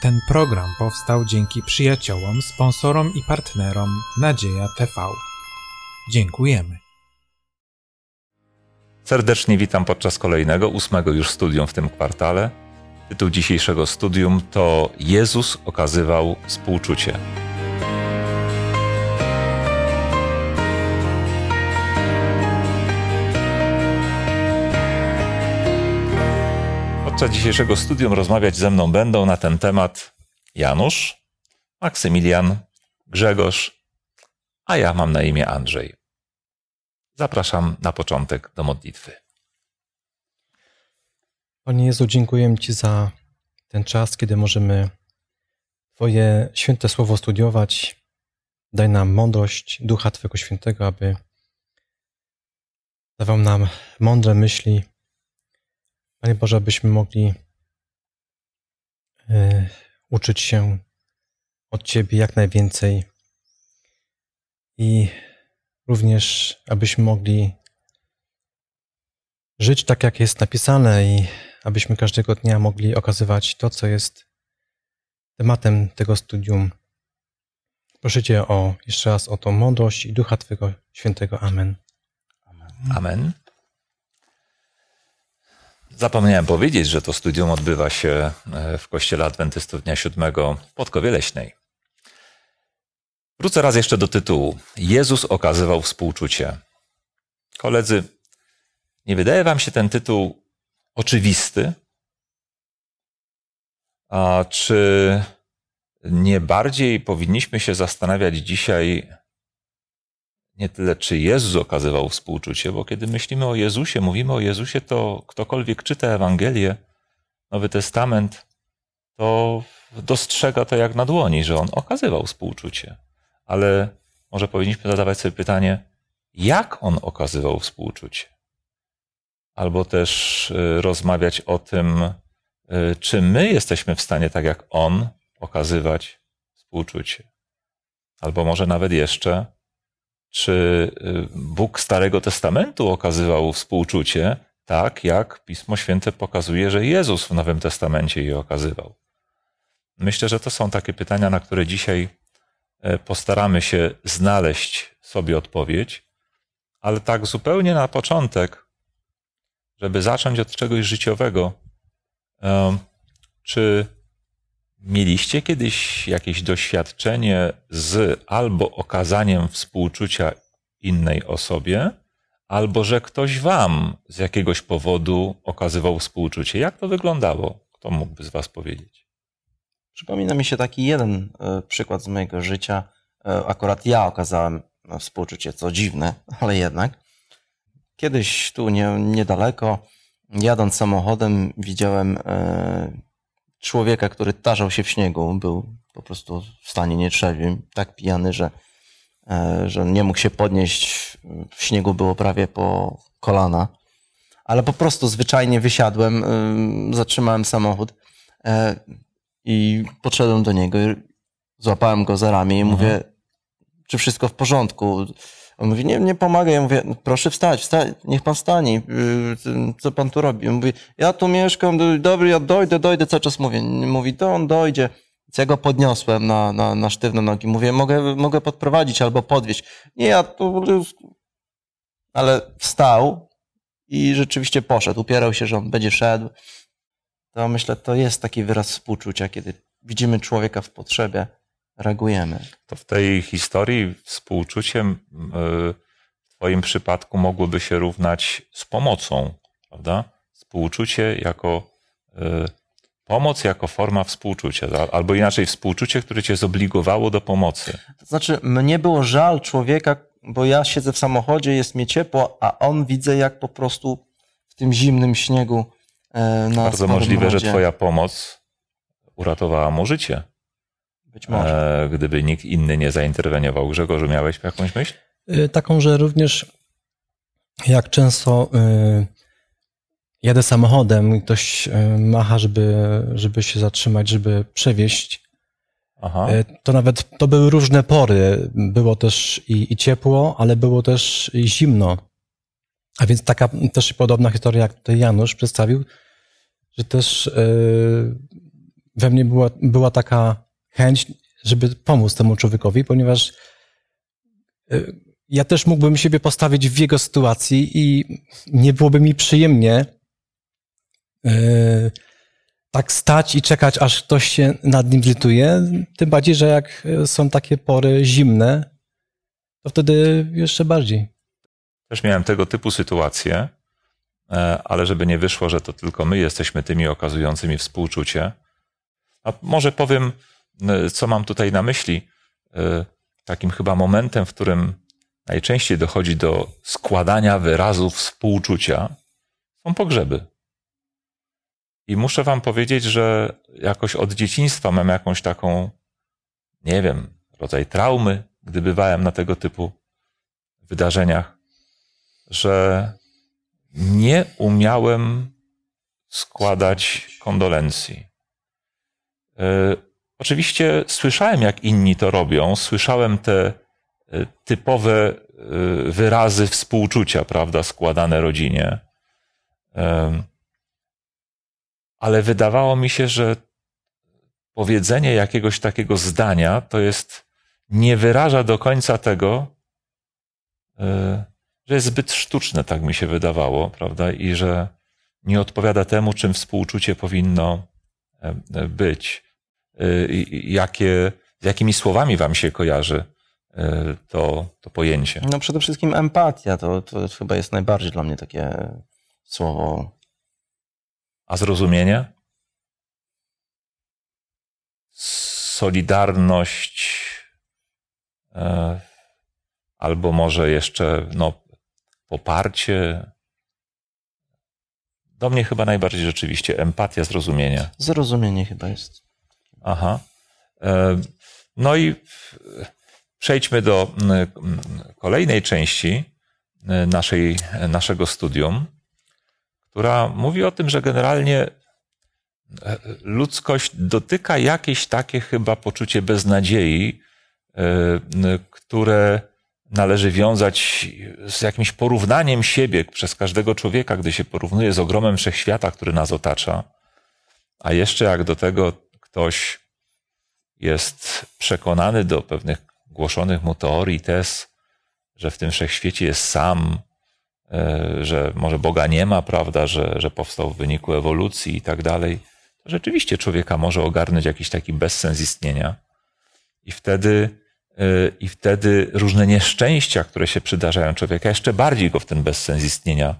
Ten program powstał dzięki przyjaciołom, sponsorom i partnerom Nadzieja TV. Dziękujemy. Serdecznie witam podczas kolejnego, ósmego już studium w tym kwartale. Tytuł dzisiejszego studium to Jezus okazywał współczucie. Podczas dzisiejszego studium rozmawiać ze mną będą na ten temat Janusz, Maksymilian, Grzegorz, a ja mam na imię Andrzej. Zapraszam na początek do modlitwy. Panie Jezu, dziękuję Ci za ten czas, kiedy możemy Twoje święte słowo studiować. Daj nam mądrość Ducha Twojego Świętego, aby dawał nam mądre myśli. Panie Boże, abyśmy mogli y, uczyć się od Ciebie jak najwięcej i również abyśmy mogli żyć tak, jak jest napisane i abyśmy każdego dnia mogli okazywać to, co jest tematem tego studium. Proszę Cię o, jeszcze raz o tą mądrość i Ducha Twojego Świętego. Amen. Amen. Zapomniałem powiedzieć, że to studium odbywa się e, w Kościele Adwentystów Dnia Siódmego w Podkowie Leśnej. Wrócę raz jeszcze do tytułu. Jezus okazywał współczucie. Koledzy, nie wydaje wam się ten tytuł oczywisty? A czy nie bardziej powinniśmy się zastanawiać dzisiaj nie tyle, czy Jezus okazywał współczucie, bo kiedy myślimy o Jezusie, mówimy o Jezusie, to ktokolwiek czyta Ewangelię, Nowy Testament, to dostrzega to jak na dłoni, że on okazywał współczucie. Ale może powinniśmy zadawać sobie pytanie, jak on okazywał współczucie? Albo też y, rozmawiać o tym, y, czy my jesteśmy w stanie, tak jak on, okazywać współczucie. Albo może nawet jeszcze, czy y, Bóg Starego Testamentu okazywał współczucie, tak jak Pismo Święte pokazuje, że Jezus w Nowym Testamencie je okazywał. Myślę, że to są takie pytania, na które dzisiaj e, postaramy się znaleźć sobie odpowiedź, ale tak zupełnie na początek, żeby zacząć od czegoś życiowego, czy mieliście kiedyś jakieś doświadczenie z albo okazaniem współczucia innej osobie, albo że ktoś wam z jakiegoś powodu okazywał współczucie? Jak to wyglądało? Kto mógłby z was powiedzieć? Przypomina mi się taki jeden e, przykład z mojego życia. E, akurat ja okazałem no, współczucie, co dziwne, ale jednak. Kiedyś tu nie, niedaleko, jadąc samochodem, widziałem e, człowieka, który tarzał się w śniegu. Był po prostu w stanie nietrzeźwym, tak pijany, że, że nie mógł się podnieść. W śniegu było prawie po kolana. Ale po prostu zwyczajnie wysiadłem, zatrzymałem samochód i podszedłem do niego, złapałem go za ramię i mhm. mówię, czy wszystko w porządku? On mówi, nie, nie pomaga. Ja mówię, proszę wstać, wstać, niech pan stanie. Y, co pan tu robi? Mówi, ja tu mieszkam, dobry, ja dojdę, dojdę, cały czas mówię. Mówi, to on dojdzie. Więc ja go podniosłem na, na, na sztywne nogi. Mówię, mogę, mogę podprowadzić albo podwieźć. Nie, ja tu... Ale wstał i rzeczywiście poszedł. Upierał się, że on będzie szedł to myślę, to jest taki wyraz współczucia, kiedy widzimy człowieka w potrzebie, reagujemy. To w tej historii współczuciem y, w Twoim przypadku mogłoby się równać z pomocą, prawda? Współczucie jako y, pomoc, jako forma współczucia, albo inaczej współczucie, które Cię zobligowało do pomocy. To znaczy, mnie było żal człowieka, bo ja siedzę w samochodzie, jest mi ciepło, a on widzę, jak po prostu w tym zimnym śniegu E, na Bardzo możliwe, że Twoja pomoc uratowała mu życie. Być może. E, gdyby nikt inny nie zainterweniował. Grzegorzu, miałeś jakąś myśl? E, taką, że również jak często jadę samochodem i ktoś macha, żeby, żeby się zatrzymać, żeby przewieźć, Aha. to nawet to były różne pory. Było też i, i ciepło, ale było też i zimno. A więc taka też podobna historia, jak tutaj Janusz przedstawił, że też we mnie była, była taka chęć, żeby pomóc temu człowiekowi, ponieważ y, ja też mógłbym siebie postawić w jego sytuacji i nie byłoby mi przyjemnie y, tak stać i czekać, aż ktoś się nad nim zlituje. Tym bardziej, że jak są takie pory zimne, to wtedy jeszcze bardziej. Też miałem tego typu sytuacje, e, ale żeby nie wyszło, że to tylko my jesteśmy tymi okazującymi współczucie. A może powiem, e, co mam tutaj na myśli. E, Takim chyba momentem, w którym najczęściej dochodzi do składania wyrazów współczucia, są pogrzeby. I muszę wam powiedzieć, że jakoś od dzieciństwa mam jakąś taką, nie wiem, rodzaj traumy, gdy bywałem na tego typu wydarzeniach, że nie umiałem składać kondolencji. Oczywiście słyszałem, jak inni to robią, słyszałem te y, typowe y, wyrazy współczucia, prawda, składane rodzinie. Ale wydawało mi się, że powiedzenie jakiegoś takiego zdania to jest, nie wyraża do końca tego, y, że jest zbyt sztuczne, tak mi się wydawało, prawda, i że nie odpowiada temu, czym współczucie powinno e, e, być. Y, Jakie, z jakimi słowami wam się kojarzy y, to, to pojęcie? No przede wszystkim empatia, to, to chyba jest najbardziej dla mnie takie słowo. A zrozumienie? Solidarność, e, albo może jeszcze no, poparcie. Do mnie chyba najbardziej rzeczywiście empatia, zrozumienie. Zrozumienie chyba jest. Aha. E, No i przejdźmy do kolejnej części e, naszej, naszego studium, która mówi o tym, że generalnie e, ludzkość dotyka jakieś takie chyba poczucie beznadziei, e, które należy wiązać z jakimś porównaniem siebie przez każdego człowieka, gdy się porównuje z ogromem wszechświata, który nas otacza. A jeszcze jak do tego ktoś jest przekonany do pewnych głoszonych mu teorii, tez, że w tym wszechświecie jest sam, e, że może Boga nie ma, prawda, że, że powstał w wyniku ewolucji i tak dalej, to rzeczywiście człowieka może ogarnąć jakiś taki bezsens istnienia. I wtedy, e, i wtedy różne nieszczęścia, które się przydarzają człowieka, jeszcze bardziej go w ten bezsens istnienia,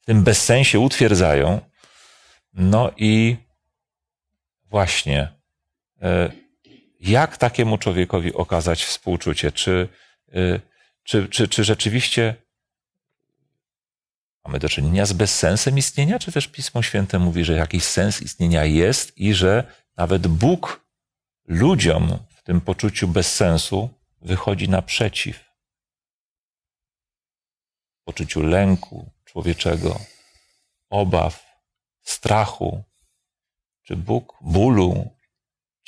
w tym bezsensie utwierdzają. No i właśnie, jak takiemu człowiekowi okazać współczucie? Czy, y, czy, czy, czy rzeczywiście mamy do czynienia z bezsensem istnienia, czy też Pismo Święte mówi, że jakiś sens istnienia jest i że nawet Bóg ludziom w tym poczuciu bezsensu wychodzi naprzeciw? Poczuciu lęku człowieczego, obaw, strachu, czy Bóg bólu,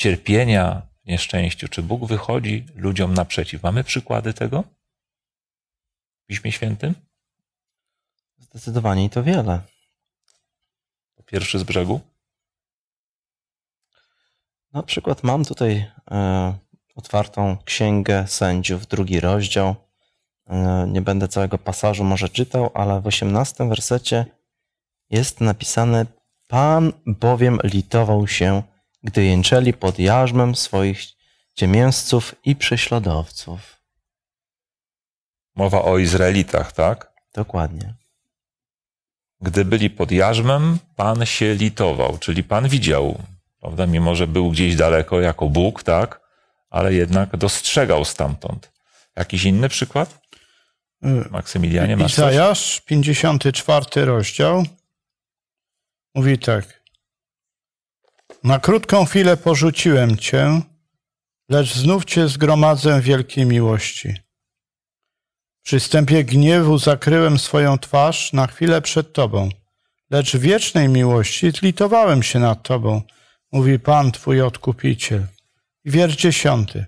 cierpienia nieszczęściu, czy Bóg wychodzi ludziom naprzeciw? Mamy przykłady tego w Piśmie Świętym? Zdecydowanie i to wiele. Pierwszy z brzegu? Na przykład mam tutaj e, otwartą księgę sędziów, drugi rozdział. E, nie będę całego pasażu może czytał, ale w osiemnastym wersecie jest napisane: Pan bowiem litował się, gdy jęczeli pod jarzmem swoich ciemiężców i prześladowców. Mowa o Izraelitach, tak? Dokładnie. Gdy byli pod jarzmem, Pan się litował, czyli Pan widział, prawda? Mimo, że był gdzieś daleko jako Bóg, tak? Ale jednak dostrzegał stamtąd. Jakiś inny przykład? Maksymilianie, masz? Izajasz, 54 rozdział, mówi tak. Na krótką chwilę porzuciłem cię, lecz znów cię zgromadzę wielkiej miłości. W przystępie gniewu zakryłem swoją twarz na chwilę przed tobą, lecz w wiecznej miłości zlitowałem się nad tobą, mówi Pan twój odkupiciel. Wiersz dziesiąty.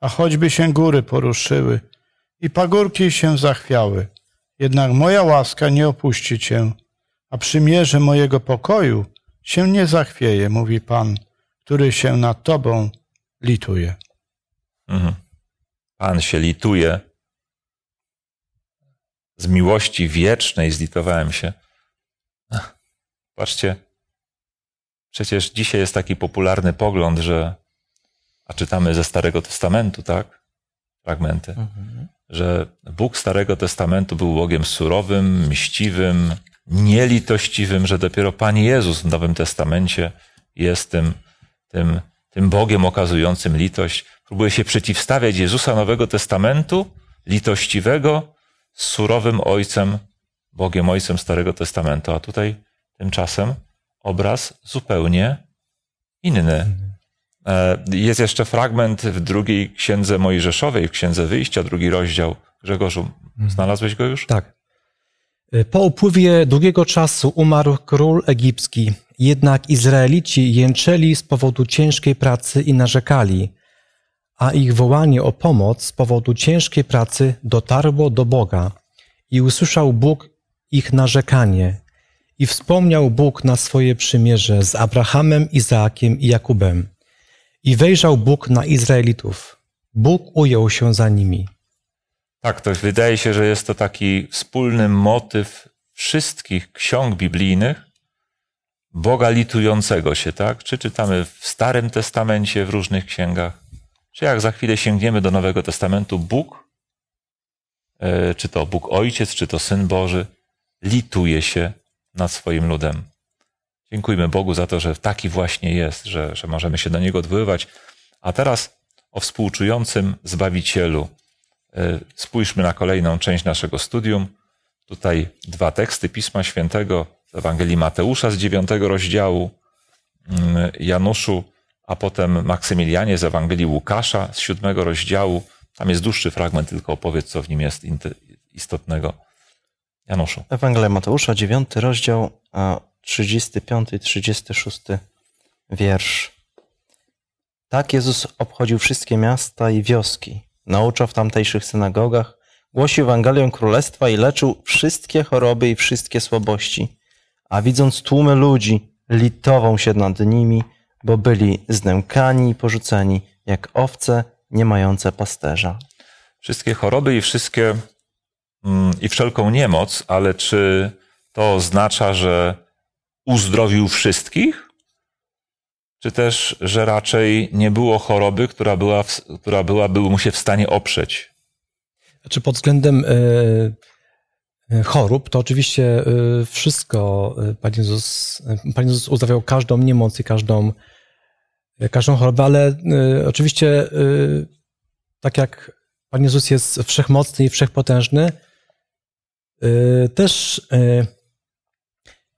A choćby się góry poruszyły i pagórki się zachwiały, jednak moja łaska nie opuści cię, a przymierze mojego pokoju się nie zachwieje, mówi Pan, który się nad tobą lituje. Mhm. Pan się lituje. Z miłości wiecznej zlitowałem się. Ach, Patrzcie, przecież dzisiaj jest taki popularny pogląd, że, a czytamy ze Starego Testamentu, tak? Fragmenty, Mhm. że Bóg Starego Testamentu był Bogiem surowym, mściwym, nielitościwym, że dopiero Pan Jezus w Nowym Testamencie jest tym, tym, tym Bogiem okazującym litość. Próbuje się przeciwstawiać Jezusa Nowego Testamentu, litościwego, z surowym Ojcem, Bogiem Ojcem Starego Testamentu. A tutaj tymczasem obraz zupełnie inny. E, Jest jeszcze fragment w drugiej księdze Mojżeszowej, w księdze wyjścia, drugi rozdział. Grzegorzu, znalazłeś go już? Tak. Po upływie długiego czasu umarł król egipski, jednak Izraelici jęczeli z powodu ciężkiej pracy i narzekali, a ich wołanie o pomoc z powodu ciężkiej pracy dotarło do Boga i usłyszał Bóg ich narzekanie i wspomniał Bóg na swoje przymierze z Abrahamem, Izaakiem i Jakubem. I wejrzał Bóg na Izraelitów. Bóg ujął się za nimi. Tak, to wydaje się, że jest to taki wspólny motyw wszystkich ksiąg biblijnych Boga litującego się, tak? Czy czytamy w Starym Testamencie, w różnych księgach, czy jak za chwilę sięgniemy do Nowego Testamentu, Bóg, e, czy to Bóg Ojciec, czy to Syn Boży, lituje się nad swoim ludem. Dziękujmy Bogu za to, że taki właśnie jest, że, że możemy się do Niego odwoływać. A teraz o współczującym Zbawicielu. E, Spójrzmy na kolejną część naszego studium. Tutaj dwa teksty Pisma Świętego z Ewangelii Mateusza z dziewiątego rozdziału, mm, Januszu, a potem Maksymilianie z Ewangelii Łukasza z siódmego rozdziału. Tam jest dłuższy fragment, tylko opowiedz, co w nim jest istotnego. Januszu. Ewangelia Mateusza, 9 rozdział, a 35 i 36 wiersz. Tak Jezus obchodził wszystkie miasta i wioski. Nauczał w tamtejszych synagogach, głosił Ewangelię Królestwa i leczył wszystkie choroby i wszystkie słabości. A widząc tłumy ludzi, litował się nad nimi, bo byli znękani i porzuceni, jak owce nie mające pasterza. Wszystkie choroby i wszystkie mm, i wszelką niemoc, ale czy to oznacza, że uzdrowił wszystkich? Czy też, że raczej nie było choroby, która, była, w- która byłaby mu się w stanie oprzeć? Znaczy pod względem e, chorób, to oczywiście e, wszystko Pan Jezus, Pan Jezus uzdrawiał każdą niemoc i każdą, każdą chorobę, ale e, oczywiście tak jak Pan Jezus jest wszechmocny i wszechpotężny, też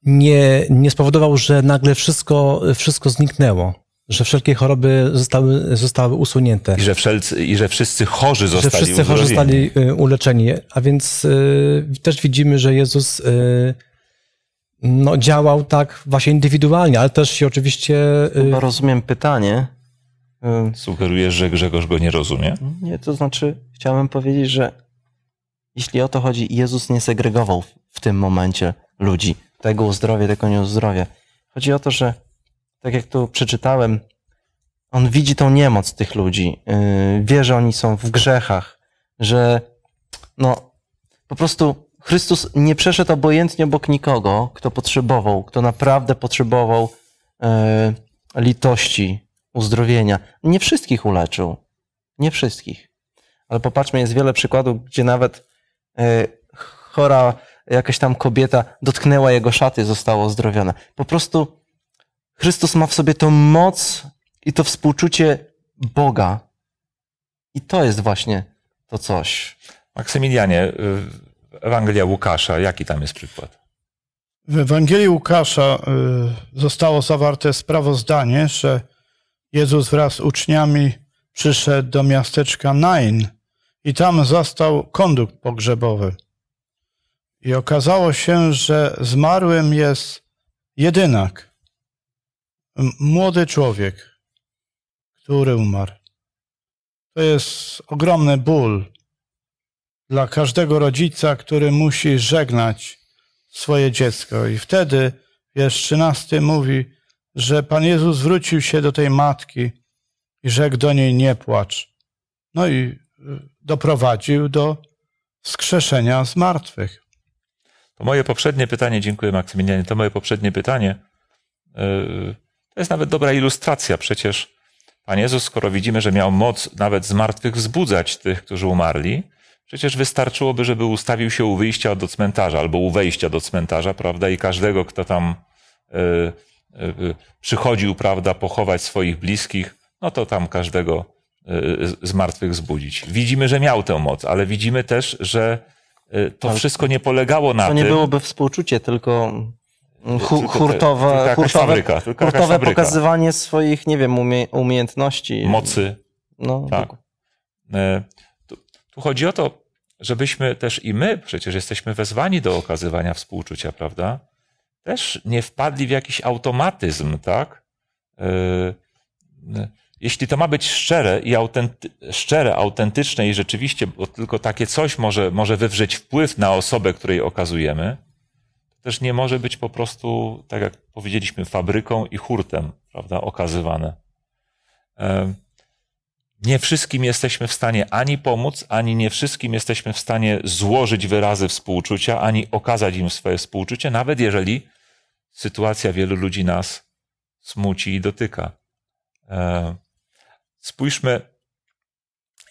nie, nie spowodował, że nagle wszystko, wszystko zniknęło, że wszelkie choroby zostały, zostały usunięte I że, wszelcy, i że wszyscy chorzy że zostali wszyscy chorzy zostali y, uleczeni. A więc y, też widzimy, że Jezus y, no, działał tak właśnie indywidualnie, ale też się oczywiście. y, Chyba rozumiem pytanie. y, Sugerujesz, że Grzegorz go nie rozumie? Nie, to znaczy chciałem powiedzieć, że jeśli o to chodzi, Jezus nie segregował w tym momencie ludzi. Tego uzdrowię, tego nie uzdrowię. Chodzi o to, że tak jak tu przeczytałem, on widzi tą niemoc tych ludzi. yy, Wie, że oni są w grzechach, że no po prostu Chrystus nie przeszedł obojętnie obok nikogo, kto potrzebował, kto naprawdę potrzebował yy, litości, uzdrowienia. Nie wszystkich uleczył. Nie wszystkich. Ale popatrzmy, jest wiele przykładów, gdzie nawet e, chora jakaś tam kobieta dotknęła jego szaty, zostało uzdrowione. Po prostu Chrystus ma w sobie tą moc i to współczucie Boga. I to jest właśnie to coś. Maksymilianie, y, Ewangelia Łukasza, jaki tam jest przykład? W Ewangelii Łukasza y, zostało zawarte sprawozdanie, że Jezus wraz z uczniami przyszedł do miasteczka Nain i tam zastał kondukt pogrzebowy. I okazało się, że zmarłym jest jedynak, młody człowiek, który umarł. To jest ogromny ból dla każdego rodzica, który musi żegnać swoje dziecko. I wtedy wiersz 13 mówi, że Pan Jezus zwrócił się do tej matki i rzekł do niej nie płacz. No i y, doprowadził do wskrzeszenia z martwych. To moje poprzednie pytanie, dziękuję Maksymilianie, to moje poprzednie pytanie, yy, to jest nawet dobra ilustracja. Przecież Pan Jezus, skoro widzimy, że miał moc nawet z martwych wzbudzać tych, którzy umarli, przecież wystarczyłoby, żeby ustawił się u wyjścia do cmentarza albo u wejścia do cmentarza, prawda, i każdego, kto tam yy, yy, przychodził, prawda, pochować swoich bliskich, no to tam każdego z martwych zbudzić. Widzimy, że miał tę moc, ale widzimy też, że to Ale wszystko nie polegało na To nie tym, byłoby współczucie, tylko mm, hu, hurtowe, tylko hurtowe, fabryka, tylko hurtowe pokazywanie swoich, nie wiem, umie, umiejętności. mocy. No, Tak. E, Tu, tu chodzi o to, żebyśmy też i my przecież jesteśmy wezwani do okazywania współczucia, prawda? Też nie wpadli w jakiś automatyzm, tak? E, Jeśli to ma być szczere i autenty, szczere, autentyczne i rzeczywiście, bo tylko takie coś może, może wywrzeć wpływ na osobę, której okazujemy, to też nie może być po prostu, tak jak powiedzieliśmy, fabryką i hurtem, prawda, okazywane. Nie wszystkim jesteśmy w stanie ani pomóc, ani nie wszystkim jesteśmy w stanie złożyć wyrazy współczucia, ani okazać im swoje współczucie, nawet jeżeli sytuacja wielu ludzi nas smuci i dotyka. Spójrzmy,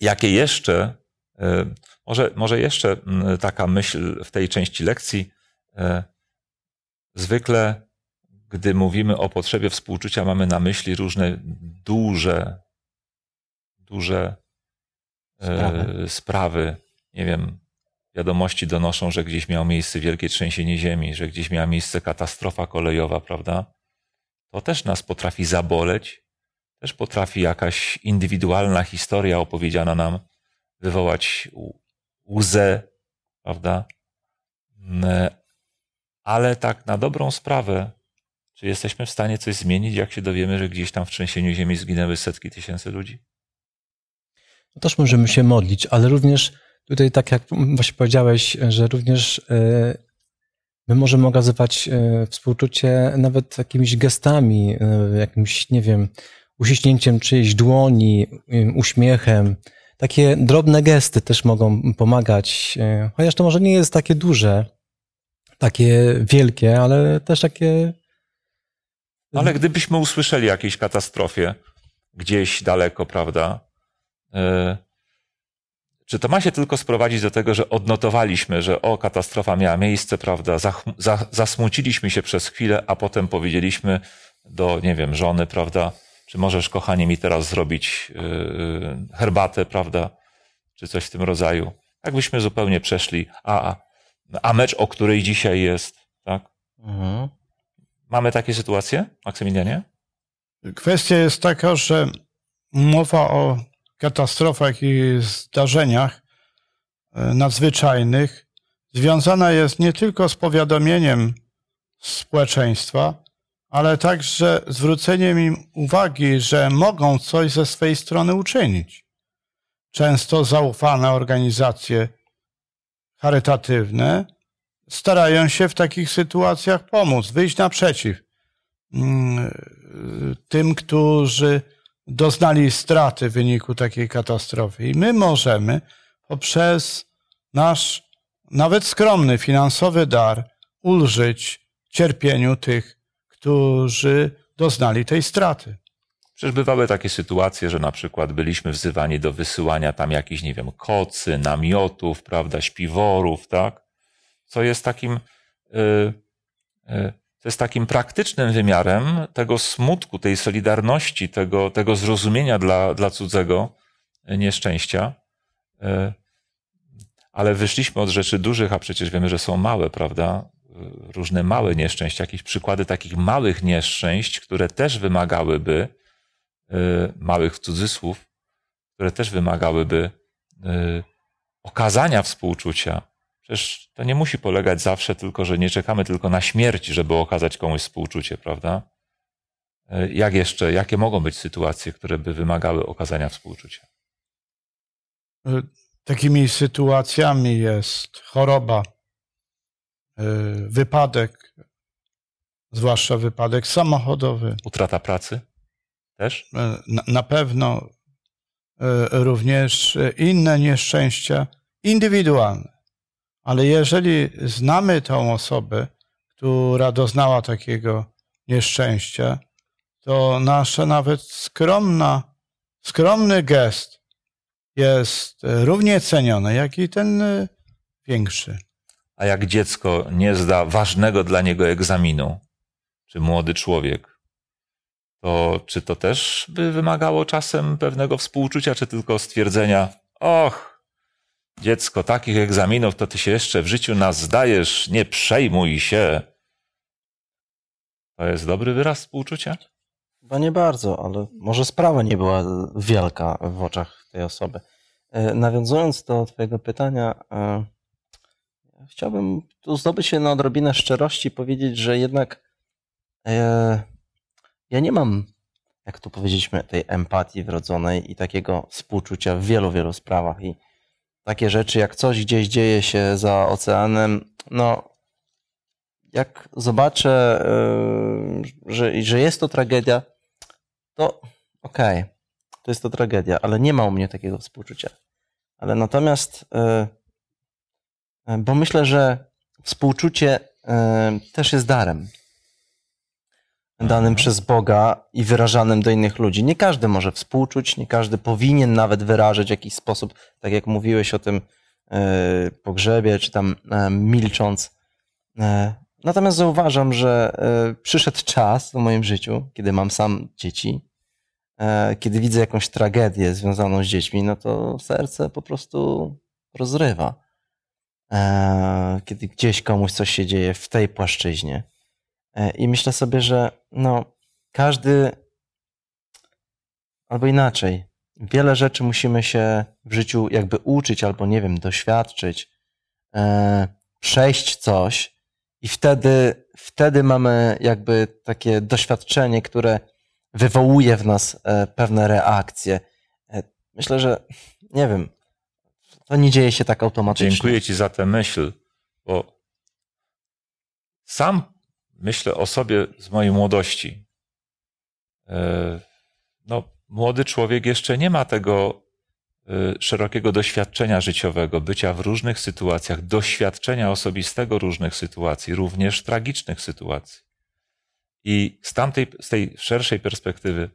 jakie jeszcze, e, może, może jeszcze mm, taka myśl w tej części lekcji. e, Zwykle, gdy mówimy o potrzebie współczucia, mamy na myśli różne duże, duże Sprawy. e, sprawy. Nie wiem, wiadomości donoszą, że gdzieś miało miejsce wielkie trzęsienie ziemi, że gdzieś miała miejsce katastrofa kolejowa, prawda? To też nas potrafi zaboleć, też potrafi jakaś indywidualna historia opowiedziana nam wywołać łzę, prawda? Mm, Ale tak na dobrą sprawę, czy jesteśmy w stanie coś zmienić, jak się dowiemy, że gdzieś tam w trzęsieniu ziemi zginęły setki tysięcy ludzi? Też możemy się modlić, ale również tutaj, tak jak właśnie powiedziałeś, że również e, my możemy okazywać e, współczucie nawet jakimiś gestami, e, jakimś, nie wiem, uściśnięciem czyjejś dłoni, uśmiechem. Takie drobne gesty też mogą pomagać, e, chociaż to może nie jest takie duże, takie wielkie, ale też takie Ale gdybyśmy usłyszeli o jakiejś katastrofie gdzieś daleko, prawda? e, Czy to ma się tylko sprowadzić do tego, że odnotowaliśmy, że o, katastrofa miała miejsce, prawda? Zasmuciliśmy się przez chwilę, a potem powiedzieliśmy do, nie wiem, żony, prawda? Czy możesz, kochanie, mi teraz zrobić yy, herbatę, prawda? Czy coś w tym rodzaju. Tak byśmy zupełnie przeszli. A, a, mecz, o której dzisiaj jest, tak? Mhm. Mamy takie sytuacje, Maksymilianie? Kwestia jest taka, że mowa o katastrofach i zdarzeniach e, nadzwyczajnych związana jest nie tylko z powiadomieniem społeczeństwa, ale także zwróceniem im uwagi, że mogą coś ze swej strony uczynić. Często zaufane organizacje charytatywne starają się w takich sytuacjach pomóc, wyjść naprzeciw mm, tym, którzy doznali straty w wyniku takiej katastrofy. I my możemy poprzez nasz nawet skromny finansowy dar ulżyć cierpieniu tych, którzy doznali tej straty. Przecież bywały takie sytuacje, że na przykład byliśmy wzywani do wysyłania tam jakichś, nie wiem, kocy, namiotów, prawda, śpiworów, tak? Co jest takim, yy, yy, to jest takim praktycznym wymiarem tego smutku, tej solidarności, tego, tego zrozumienia dla, dla cudzego nieszczęścia. Yy, ale wyszliśmy od rzeczy dużych, a przecież wiemy, że są małe, prawda? Różne małe nieszczęścia, jakieś przykłady takich małych nieszczęść, które też wymagałyby, y, małych w cudzysłów, które też wymagałyby y, okazania współczucia. Przecież to nie musi polegać zawsze tylko, że nie czekamy tylko na śmierć, żeby okazać komuś współczucie, prawda? Y, Jak jeszcze, jakie mogą być sytuacje, które by wymagały okazania współczucia? Takimi sytuacjami jest choroba, wypadek, zwłaszcza wypadek samochodowy. Utrata pracy też? E, Na, na pewno e, również inne nieszczęścia indywidualne. Ale jeżeli znamy tą osobę, która doznała takiego nieszczęścia, to nasza nawet skromna, skromny gest jest równie ceniony, jak i ten większy. A jak dziecko nie zda ważnego dla niego egzaminu, czy młody człowiek, to czy to też by wymagało czasem pewnego współczucia, czy tylko stwierdzenia, och, dziecko, takich egzaminów to ty się jeszcze w życiu nas zdajesz, nie przejmuj się. To jest dobry wyraz współczucia? Chyba nie bardzo, ale może sprawa nie była wielka w oczach tej osoby. E, Nawiązując do Twojego pytania, e, chciałbym tu zdobyć się na odrobinę szczerości i powiedzieć, że jednak e, ja nie mam, jak tu powiedzieliśmy, tej empatii wrodzonej i takiego współczucia w wielu, wielu sprawach. I takie rzeczy, jak coś gdzieś dzieje się za oceanem, no jak zobaczę, e, że, że jest to tragedia, to okej, to jest to tragedia, ale nie ma u mnie takiego współczucia. Ale natomiast, e, bo myślę, że współczucie e, też jest darem. Danym przez Boga i wyrażanym do innych ludzi. Nie każdy może współczuć, nie każdy powinien nawet wyrażać w jakiś sposób, tak jak mówiłeś o tym e, pogrzebie, czy tam e, milcząc. E, Natomiast zauważam, że e, przyszedł czas w moim życiu, kiedy mam sam dzieci, e, kiedy widzę jakąś tragedię związaną z dziećmi, no to serce po prostu rozrywa. E, Kiedy gdzieś komuś coś się dzieje w tej płaszczyźnie. E, I myślę sobie, że no, każdy, albo inaczej, wiele rzeczy musimy się w życiu jakby uczyć, albo nie wiem, doświadczyć, e, przejść coś, i wtedy, wtedy mamy jakby takie doświadczenie, które wywołuje w nas pewne reakcje. Myślę, że nie wiem, to nie dzieje się tak automatycznie. Dziękuję Ci za tę myśl, bo sam myślę o sobie z mojej młodości. E, No, młody człowiek jeszcze nie ma tego e, szerokiego doświadczenia życiowego, bycia w różnych sytuacjach, doświadczenia osobistego różnych sytuacji, również tragicznych sytuacji. I z tamtej, z tej szerszej perspektywy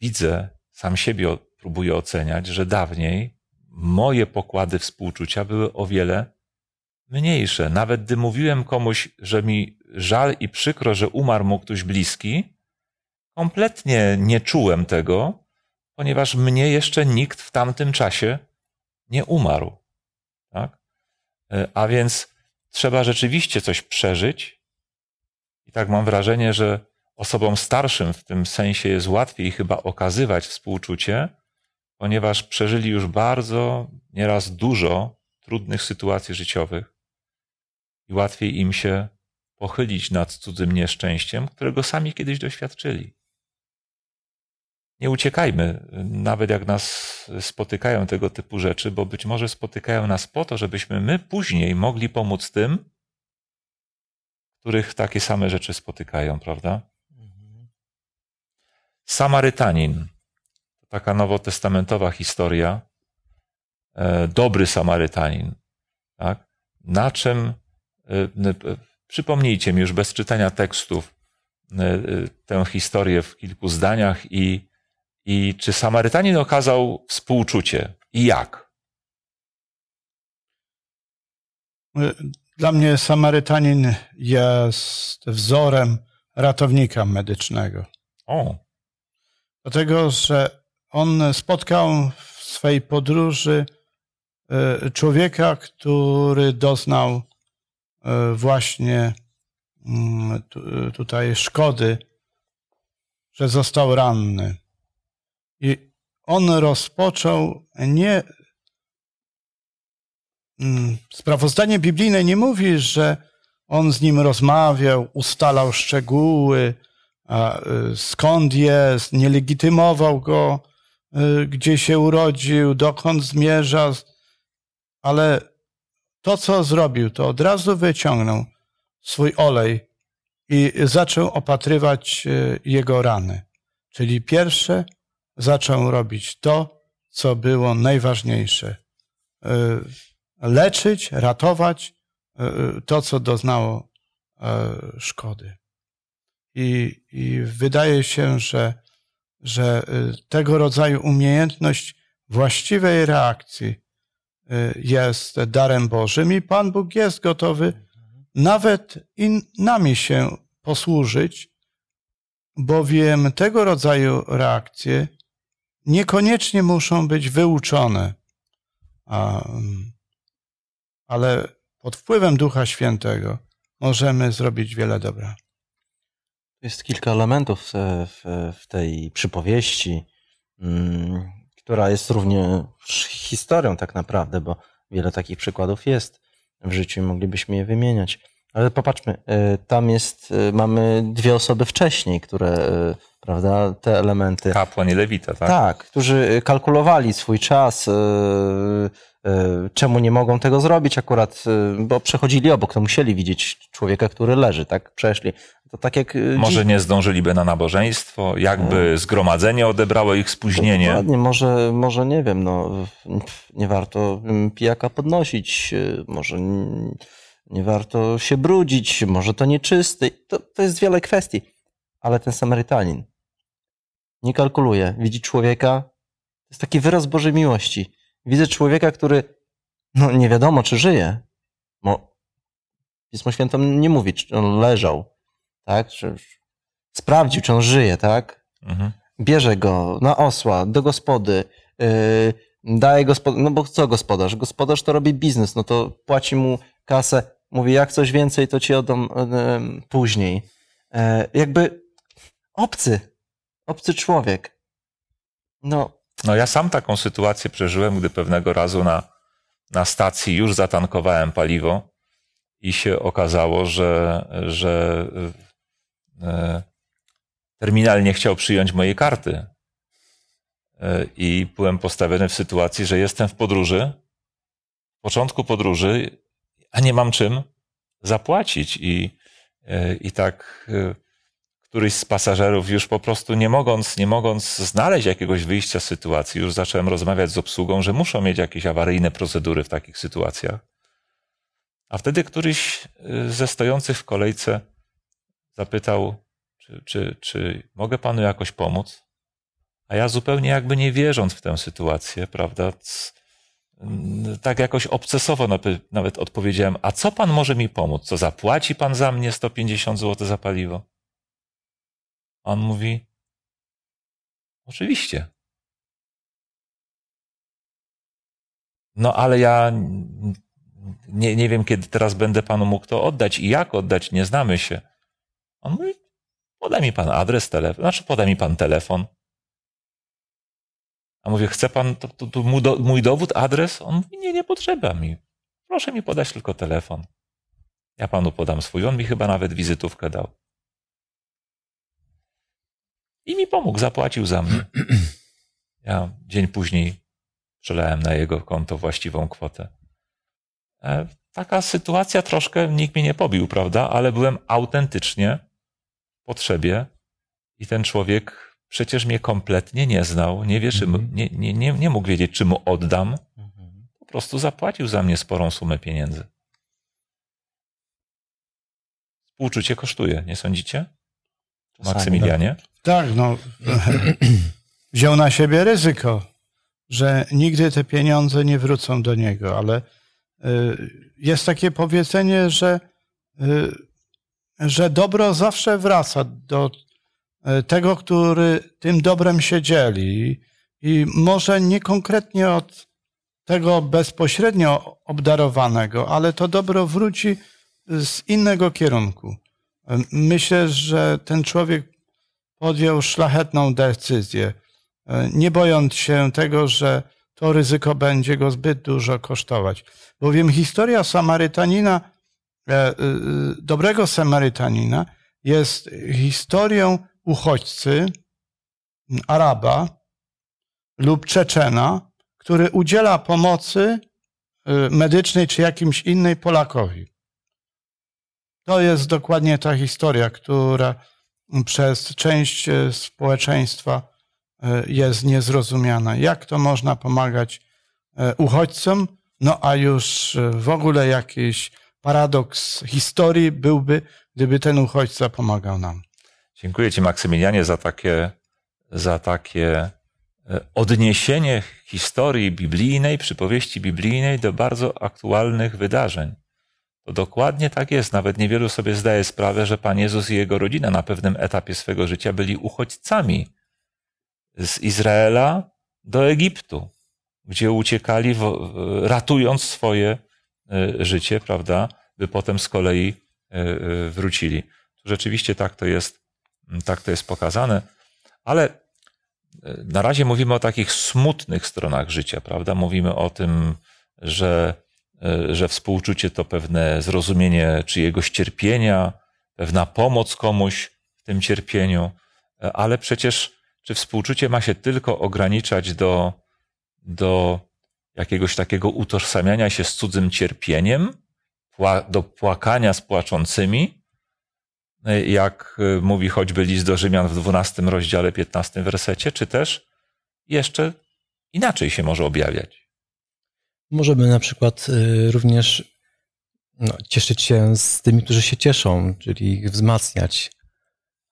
widzę, sam siebie próbuję oceniać, że dawniej moje pokłady współczucia były o wiele mniejsze. Nawet gdy mówiłem komuś, że mi żal i przykro, że umarł mu ktoś bliski, kompletnie nie czułem tego, ponieważ mnie jeszcze nikt w tamtym czasie nie umarł. Tak? E, A więc trzeba rzeczywiście coś przeżyć. I tak mam wrażenie, że osobom starszym w tym sensie jest łatwiej chyba okazywać współczucie, ponieważ przeżyli już bardzo, nieraz dużo trudnych sytuacji życiowych i łatwiej im się pochylić nad cudzym nieszczęściem, którego sami kiedyś doświadczyli. Nie uciekajmy, nawet jak nas spotykają tego typu rzeczy, bo być może spotykają nas po to, żebyśmy my później mogli pomóc tym, których takie same rzeczy spotykają, prawda? Samarytanin. Taka nowotestamentowa historia. E, Dobry Samarytanin. Tak? Na czym, e, p- przypomnijcie mi już bez czytania tekstów e, e, tę historię w kilku zdaniach i, i czy Samarytanin okazał współczucie i jak? Dla mnie Samarytanin jest wzorem ratownika medycznego. O, Dlatego, że on spotkał w swej podróży e, człowieka, który doznał e, właśnie mm, tu- tutaj szkody, że został ranny. I on rozpoczął nie. mm, Sprawozdanie biblijne nie mówi, że on z nim rozmawiał, ustalał szczegóły, y, skąd jest, nie legitymował go, gdzie się urodził, dokąd zmierza, ale to, co zrobił, to od razu wyciągnął swój olej i zaczął opatrywać e, jego rany. Czyli pierwsze zaczął robić to, co było najważniejsze. E, Leczyć, ratować e, to, co doznało e, szkody. I, i wydaje się, że, że e, tego rodzaju umiejętność właściwej reakcji e, jest darem Bożym i Pan Bóg jest gotowy nawet i nami się posłużyć, bowiem tego rodzaju reakcje niekoniecznie muszą być wyuczone, ale pod wpływem Ducha Świętego możemy zrobić wiele dobra. Jest kilka elementów e, w, w tej przypowieści, mm, która jest również historią tak naprawdę, bo wiele takich przykładów jest w życiu i moglibyśmy je wymieniać. Ale popatrzmy, e, tam jest, e, mamy dwie osoby wcześniej, które, prawda, te elementy. Kapłan i Lewita, tak? Tak, którzy kalkulowali swój czas, czemu nie mogą tego zrobić akurat, e, bo przechodzili obok, to musieli widzieć człowieka, który leży, tak? Przeszli. To tak jak... e, Może nie zdążyliby na nabożeństwo, jakby zgromadzenie odebrało ich spóźnienie. Dokładnie, może, może nie wiem, no, nie warto mm, pijaka podnosić, e, może nie warto się brudzić, może to nieczysty. To, to jest wiele kwestii. Ale ten Samarytanin nie kalkuluje. Widzi człowieka, to jest taki wyraz Bożej miłości. Widzę człowieka, który no, nie wiadomo, czy żyje. Bo Pismo Święte nie mówi, czy on leżał, tak? Czy, sprawdził, czy on żyje, tak? Mhm. bierze go na osła do gospody, yy, daje gospodarz, no bo co gospodarz? Gospodarz to robi biznes, no to płaci mu kasę, mówi jak coś więcej, to ci oddam yy, później. Yy, jakby obcy, obcy człowiek. No, No ja sam taką sytuację przeżyłem, gdy pewnego razu na, na stacji już zatankowałem paliwo i się okazało, że, że e, terminal nie chciał przyjąć mojej karty. E, I byłem postawiony w sytuacji, że jestem w podróży, w początku podróży, a nie mam czym zapłacić. I, e, i tak e, któryś z pasażerów już po prostu nie mogąc, nie mogąc znaleźć jakiegoś wyjścia z sytuacji, już zacząłem rozmawiać z obsługą, że muszą mieć jakieś awaryjne procedury w takich sytuacjach. A wtedy któryś y, ze stojących w kolejce zapytał, czy, czy, czy mogę panu jakoś pomóc? A ja zupełnie jakby nie wierząc w tę sytuację, prawda, tak jakoś obcesowo nawet odpowiedziałem, a co pan może mi pomóc? Co zapłaci pan za mnie 150 zł za paliwo? On mówi, oczywiście. No ale ja nie, nie wiem, kiedy teraz będę panu mógł to oddać i jak oddać, nie znamy się. On mówi, podaj mi pan adres, telefon, znaczy podaj mi pan telefon. A mówię, chce pan to, to, to mój, do, mój dowód, adres? On mówi, nie, nie potrzeba mi. Proszę mi podać tylko telefon. Ja panu podam swój. On mi chyba nawet wizytówkę dał. I mi pomógł, zapłacił za mnie. Ja dzień później przelałem na jego konto właściwą kwotę. E, Taka sytuacja troszkę nikt mnie nie pobił, prawda? Ale byłem autentycznie w potrzebie i ten człowiek przecież mnie kompletnie nie znał, nie wie, Mhm. nie, nie, nie, nie mógł wiedzieć, czy mu oddam. Po prostu zapłacił za mnie sporą sumę pieniędzy. Współczucie kosztuje, nie sądzicie? czasami, Maksymilianie? Tak, no. Wziął na siebie ryzyko, że nigdy te pieniądze nie wrócą do niego, ale y, jest takie powiedzenie, że, y, że dobro zawsze wraca do y, tego, który tym dobrem się dzieli. I może nie konkretnie od tego bezpośrednio obdarowanego, ale to dobro wróci z innego kierunku. Myślę, że ten człowiek podjął szlachetną decyzję, e, nie bojąc się tego, że to ryzyko będzie go zbyt dużo kosztować. Bowiem historia Samarytanina, e, e, dobrego Samarytanina, jest historią uchodźcy, Araba lub Czeczena, który udziela pomocy medycznej czy jakimś innej Polakowi. to jest dokładnie ta historia, która przez część e, społeczeństwa e, jest niezrozumiana. Jak to można pomagać e, uchodźcom? No a już w ogóle jakiś paradoks historii byłby, gdyby ten uchodźca pomagał nam. Dziękuję Ci, Maksymilianie, za takie, za takie odniesienie historii biblijnej, przypowieści biblijnej do bardzo aktualnych wydarzeń. To dokładnie tak jest. Nawet niewielu sobie zdaje sprawę, że Pan Jezus i jego rodzina na pewnym etapie swego życia byli uchodźcami z Izraela do Egiptu, gdzie uciekali, ratując swoje e, życie, prawda, by potem z kolei e, e, wrócili. Tu rzeczywiście tak to jest, tak to jest pokazane, ale na razie mówimy o takich smutnych stronach życia, prawda? Mówimy o tym, że, że współczucie to pewne zrozumienie czyjegoś cierpienia, pewna pomoc komuś w tym cierpieniu, e, ale przecież czy współczucie ma się tylko ograniczać do, do jakiegoś takiego utożsamiania się z cudzym cierpieniem, do płakania z płaczącymi, e, jak e, mówi choćby list do Rzymian w 12 rozdziale, 15 wersecie, czy też jeszcze inaczej się może objawiać. Możemy na przykład y, również no, cieszyć się z tymi, którzy się cieszą, czyli ich wzmacniać.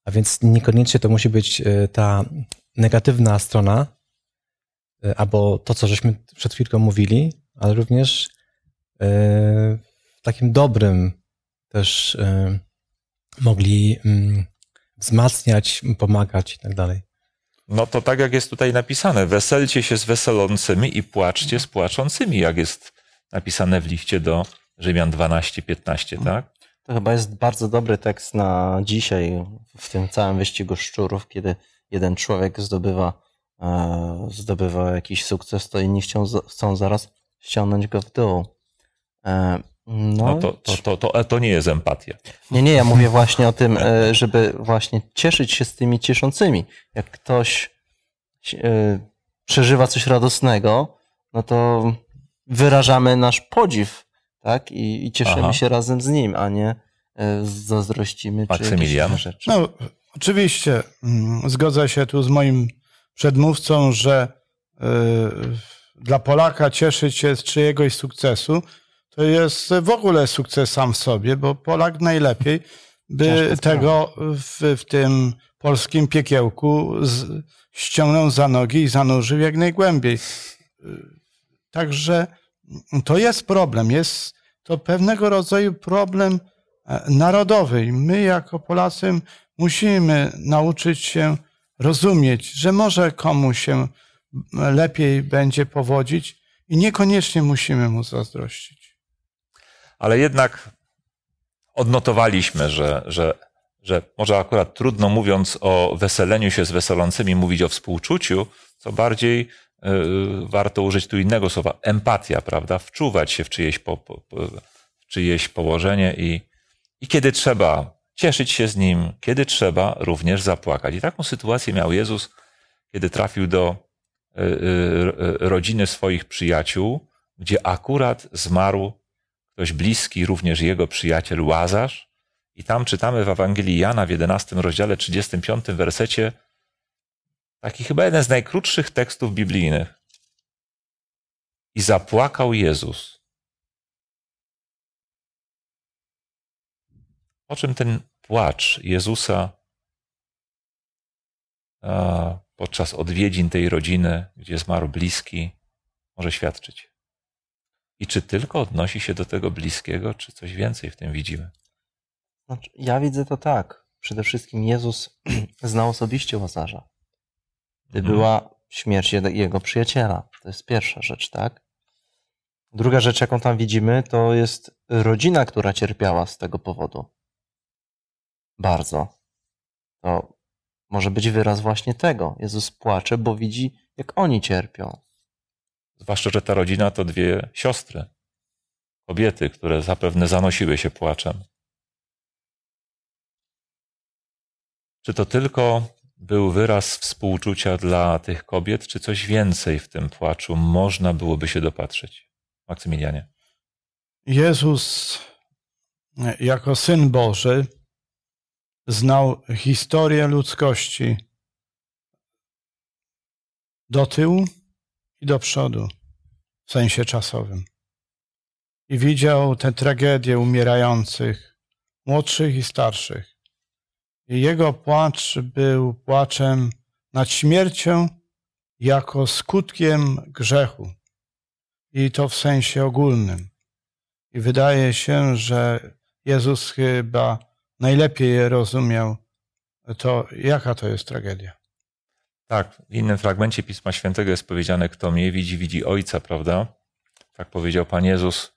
A więc niekoniecznie to musi być y, ta negatywna strona, y, albo to, co żeśmy przed chwilką mówili, ale również w takim dobrym też mogli mm, wzmacniać, pomagać i tak dalej. No to tak jak jest tutaj napisane, weselcie się z weselącymi i płaczcie z płaczącymi, jak jest napisane w liście do Rzymian 12-15, tak? To chyba jest bardzo dobry tekst na dzisiaj w tym całym wyścigu szczurów, kiedy jeden człowiek zdobywa, e, zdobywa jakiś sukces, to inni chcą, zaraz ściągnąć go w dół. E, no, No to, to, to, to, to nie jest empatia. Nie, nie, ja mówię właśnie o tym, e, żeby właśnie cieszyć się z tymi cieszącymi. Jak ktoś e, przeżywa coś radosnego, no to wyrażamy nasz podziw, tak? I, i cieszymy Aha. się razem z nim, a nie e, zazdrościmy czy Maksymilian? inne rzeczy. No, oczywiście mm, zgodzę się tu z moim przedmówcą, że y, dla Polaka cieszyć się z czyjegoś sukcesu to jest w ogóle sukces sam w sobie, bo Polak najlepiej by tego w, w tym polskim piekiełku z, ściągnął za nogi i zanurzył jak najgłębiej. Także to jest problem, jest to pewnego rodzaju problem e, narodowy. I my jako Polacy musimy nauczyć się rozumieć, że może komuś się lepiej będzie powodzić i niekoniecznie musimy mu zazdrościć. Ale jednak odnotowaliśmy, że, że, że może akurat trudno mówiąc o weseleniu się z weselącymi mówić o współczuciu, co bardziej y, warto użyć tu innego słowa, empatia, prawda? Wczuwać się w czyjeś, po, po, w czyjeś położenie i, i kiedy trzeba cieszyć się z nim, kiedy trzeba również zapłakać. I taką sytuację miał Jezus, kiedy trafił do y, y, rodziny swoich przyjaciół, gdzie akurat zmarł ktoś bliski, również jego przyjaciel Łazarz. I tam czytamy w Ewangelii Jana w 11 rozdziale 35 wersecie taki chyba jeden z najkrótszych tekstów biblijnych. I zapłakał Jezus. O czym ten płacz Jezusa podczas odwiedzin tej rodziny, gdzie zmarł bliski, może świadczyć? I czy tylko odnosi się do tego bliskiego, czy coś więcej w tym widzimy? Znaczy, ja widzę to tak. Przede wszystkim Jezus znał osobiście Łazarza. Gdy Mhm. była śmierć jego przyjaciela. To jest pierwsza rzecz, tak? Druga rzecz, jaką tam widzimy, to jest rodzina, która cierpiała z tego powodu. Bardzo. To może być wyraz właśnie tego. Jezus płacze, bo widzi, jak oni cierpią. Zwłaszcza, że ta rodzina to dwie siostry, kobiety, które zapewne zanosiły się płaczem. Czy to tylko był wyraz współczucia dla tych kobiet, czy coś więcej w tym płaczu można byłoby się dopatrzeć? Maksymilianie. Jezus jako syn Boży znał historię ludzkości do tyłu i do przodu w sensie czasowym. I widział tę tragedię umierających, młodszych i starszych. I jego płacz był płaczem nad śmiercią jako skutkiem grzechu. I to w sensie ogólnym. I wydaje się, że Jezus chyba najlepiej rozumiał to, jaka to jest tragedia. Tak, w innym fragmencie Pisma Świętego jest powiedziane, kto mnie widzi, widzi Ojca, prawda? Tak powiedział Pan Jezus.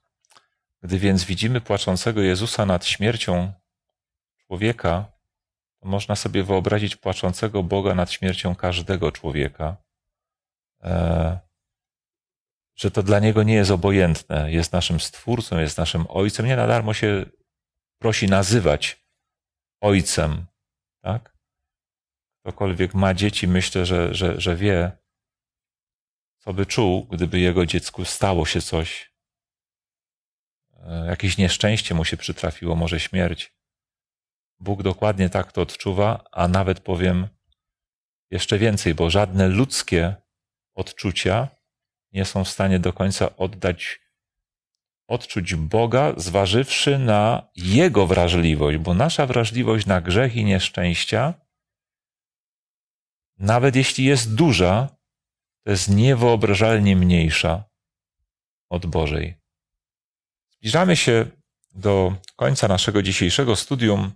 Gdy więc widzimy płaczącego Jezusa nad śmiercią człowieka, to można sobie wyobrazić płaczącego Boga nad śmiercią każdego człowieka. E, że to dla Niego nie jest obojętne. Jest naszym Stwórcą, jest naszym Ojcem. Nie na darmo się prosi nazywać Ojcem, tak? Ktokolwiek ma dzieci, myślę, że, że, że wie, co by czuł, gdyby jego dziecku stało się coś, e, jakieś nieszczęście mu się przytrafiło, może śmierć. Bóg dokładnie tak to odczuwa, a nawet powiem jeszcze więcej, bo żadne ludzkie odczucia nie są w stanie do końca oddać, odczuć Boga, zważywszy na Jego wrażliwość, bo nasza wrażliwość na grzech i nieszczęścia nawet jeśli jest duża, to jest niewyobrażalnie mniejsza od Bożej. Zbliżamy się do końca naszego dzisiejszego studium.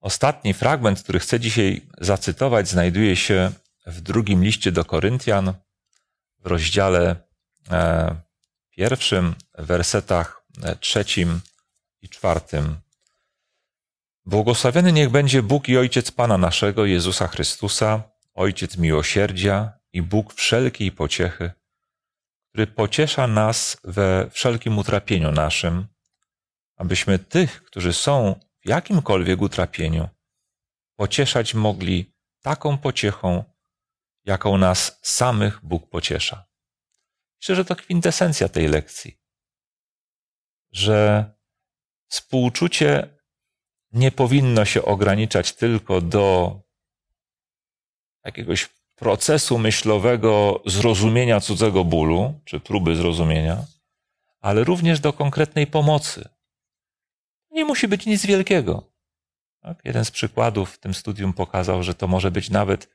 Ostatni fragment, który chcę dzisiaj zacytować, znajduje się w drugim liście do Koryntian, w rozdziale e, pierwszym, wersetach e, trzecim i czwartym. Błogosławiony niech będzie Bóg i Ojciec Pana naszego, Jezusa Chrystusa, Ojciec miłosierdzia i Bóg wszelkiej pociechy, który pociesza nas we wszelkim utrapieniu naszym, abyśmy tych, którzy są w jakimkolwiek utrapieniu, pocieszać mogli taką pociechą, jaką nas samych Bóg pociesza. Myślę, że to kwintesencja tej lekcji, że współczucie nie powinno się ograniczać tylko do jakiegoś procesu myślowego zrozumienia cudzego bólu, czy próby zrozumienia, ale również do konkretnej pomocy. Nie musi być nic wielkiego. Tak? Jeden z przykładów w tym studium pokazał, że to może być nawet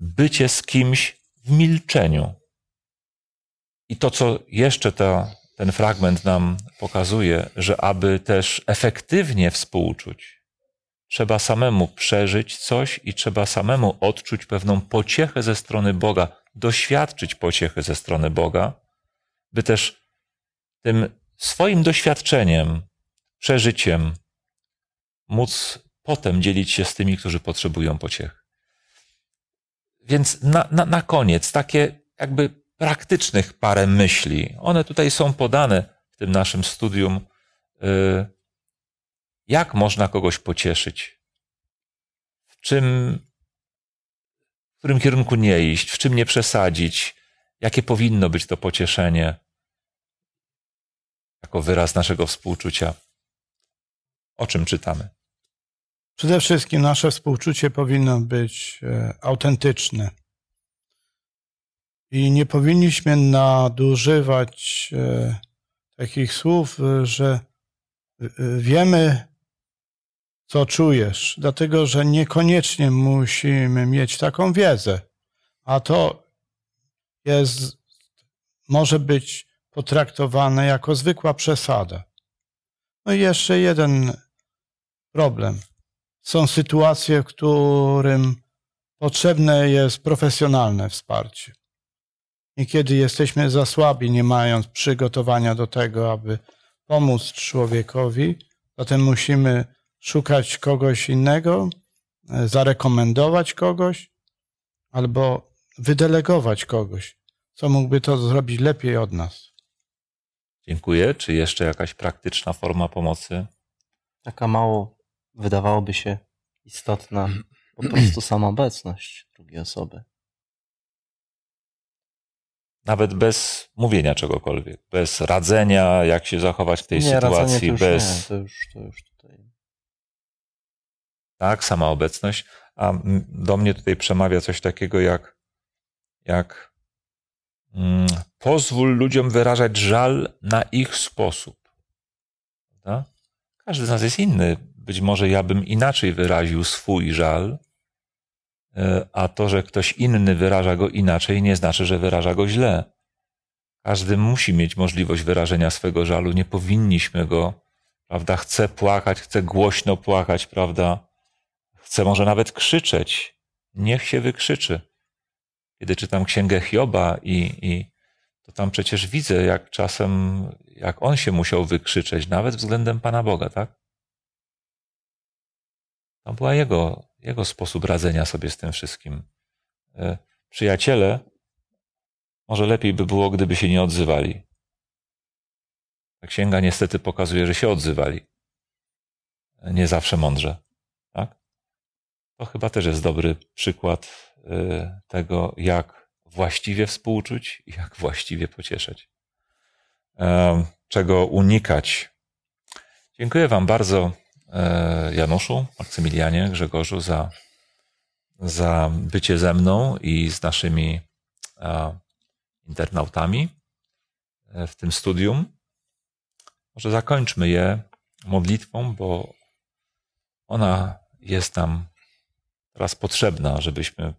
bycie z kimś w milczeniu. I to, co jeszcze ta ten fragment nam pokazuje, że aby też efektywnie współczuć, trzeba samemu przeżyć coś i trzeba samemu odczuć pewną pociechę ze strony Boga, doświadczyć pociechy ze strony Boga, by też tym swoim doświadczeniem, przeżyciem móc potem dzielić się z tymi, którzy potrzebują pociechy. Więc na, na, na koniec takie jakby praktycznych parę myśli. One tutaj są podane w tym naszym studium. Y, jak można kogoś pocieszyć? W czym, w którym kierunku nie iść? W czym nie przesadzić? Jakie powinno być to pocieszenie? Jako wyraz naszego współczucia. O czym czytamy? Przede wszystkim nasze współczucie powinno być e, autentyczne i nie powinniśmy nadużywać e, takich słów, e, że e, wiemy, co czujesz, dlatego że niekoniecznie musimy mieć taką wiedzę, a to jest, może być potraktowane jako zwykła przesada. No i jeszcze jeden problem. Są sytuacje, w którym potrzebne jest profesjonalne wsparcie. Niekiedy jesteśmy za słabi, nie mając przygotowania do tego, aby pomóc człowiekowi, zatem musimy szukać kogoś innego, e, zarekomendować kogoś albo wydelegować kogoś, co mógłby to zrobić lepiej od nas. Dziękuję. Czy jeszcze jakaś praktyczna forma pomocy? Taka mało wydawałoby się istotna, po prostu sama obecność drugiej osoby. Nawet bez mówienia czegokolwiek, bez radzenia, jak się zachować w tej nie, sytuacji, bez nie, to już, to już tutaj. tak, sama obecność, a do mnie tutaj przemawia coś takiego jak, jak mm, pozwól ludziom wyrażać żal na ich sposób. Prawda? Każdy z nas jest inny. Być może ja bym inaczej wyraził swój żal, a to, że ktoś inny wyraża go inaczej, nie znaczy, że wyraża go źle. Każdy musi mieć możliwość wyrażenia swego żalu. Nie powinniśmy go, prawda? Chce płakać, chce głośno płakać, prawda? Chce może nawet krzyczeć. Niech się wykrzyczy. Kiedy czytam księgę Hioba i, i to tam przecież widzę, jak czasem, jak on się musiał wykrzyczeć, nawet względem Pana Boga, tak? To była jego, jego sposób radzenia sobie z tym wszystkim. E, Przyjaciele, może lepiej by było, gdyby się nie odzywali. Księga niestety pokazuje, że się odzywali. Nie zawsze mądrze. Tak? To chyba też jest dobry przykład e, tego, jak właściwie współczuć i jak właściwie pocieszać. E, Czego unikać. Dziękuję Wam bardzo, e, Januszu, Maksymilianie, Grzegorzu, za, za bycie ze mną i z naszymi e, internautami e, w tym studium. Może zakończmy je modlitwą, bo ona jest nam teraz potrzebna, żebyśmy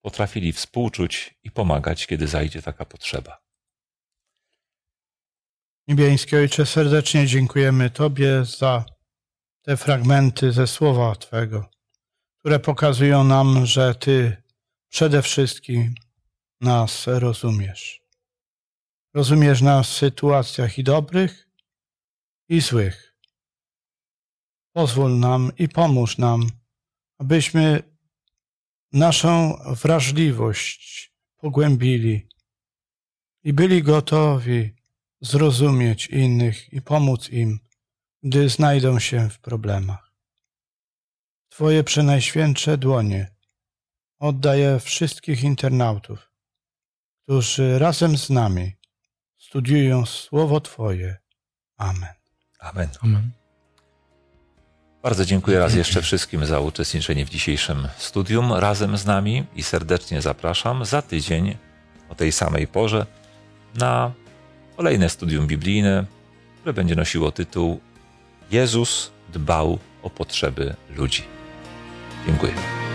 potrafili współczuć i pomagać, kiedy zajdzie taka potrzeba. Niebieski Ojcze, serdecznie dziękujemy Tobie za te fragmenty ze Słowa Twego, które pokazują nam, że Ty przede wszystkim nas rozumiesz. Rozumiesz nas w sytuacjach i dobrych, i złych. Pozwól nam i pomóż nam, abyśmy naszą wrażliwość pogłębili i byli gotowi zrozumieć innych i pomóc im, gdy znajdą się w problemach. Twoje przenajświętsze dłonie oddaję wszystkich internautów, którzy razem z nami studiują Słowo Twoje. Amen. Amen. Amen. Bardzo dziękuję raz jeszcze wszystkim za uczestniczenie w dzisiejszym studium razem z nami i serdecznie zapraszam za tydzień o tej samej porze na kolejne studium biblijne, które będzie nosiło tytuł Jezus dbał o potrzeby ludzi. Dziękuję.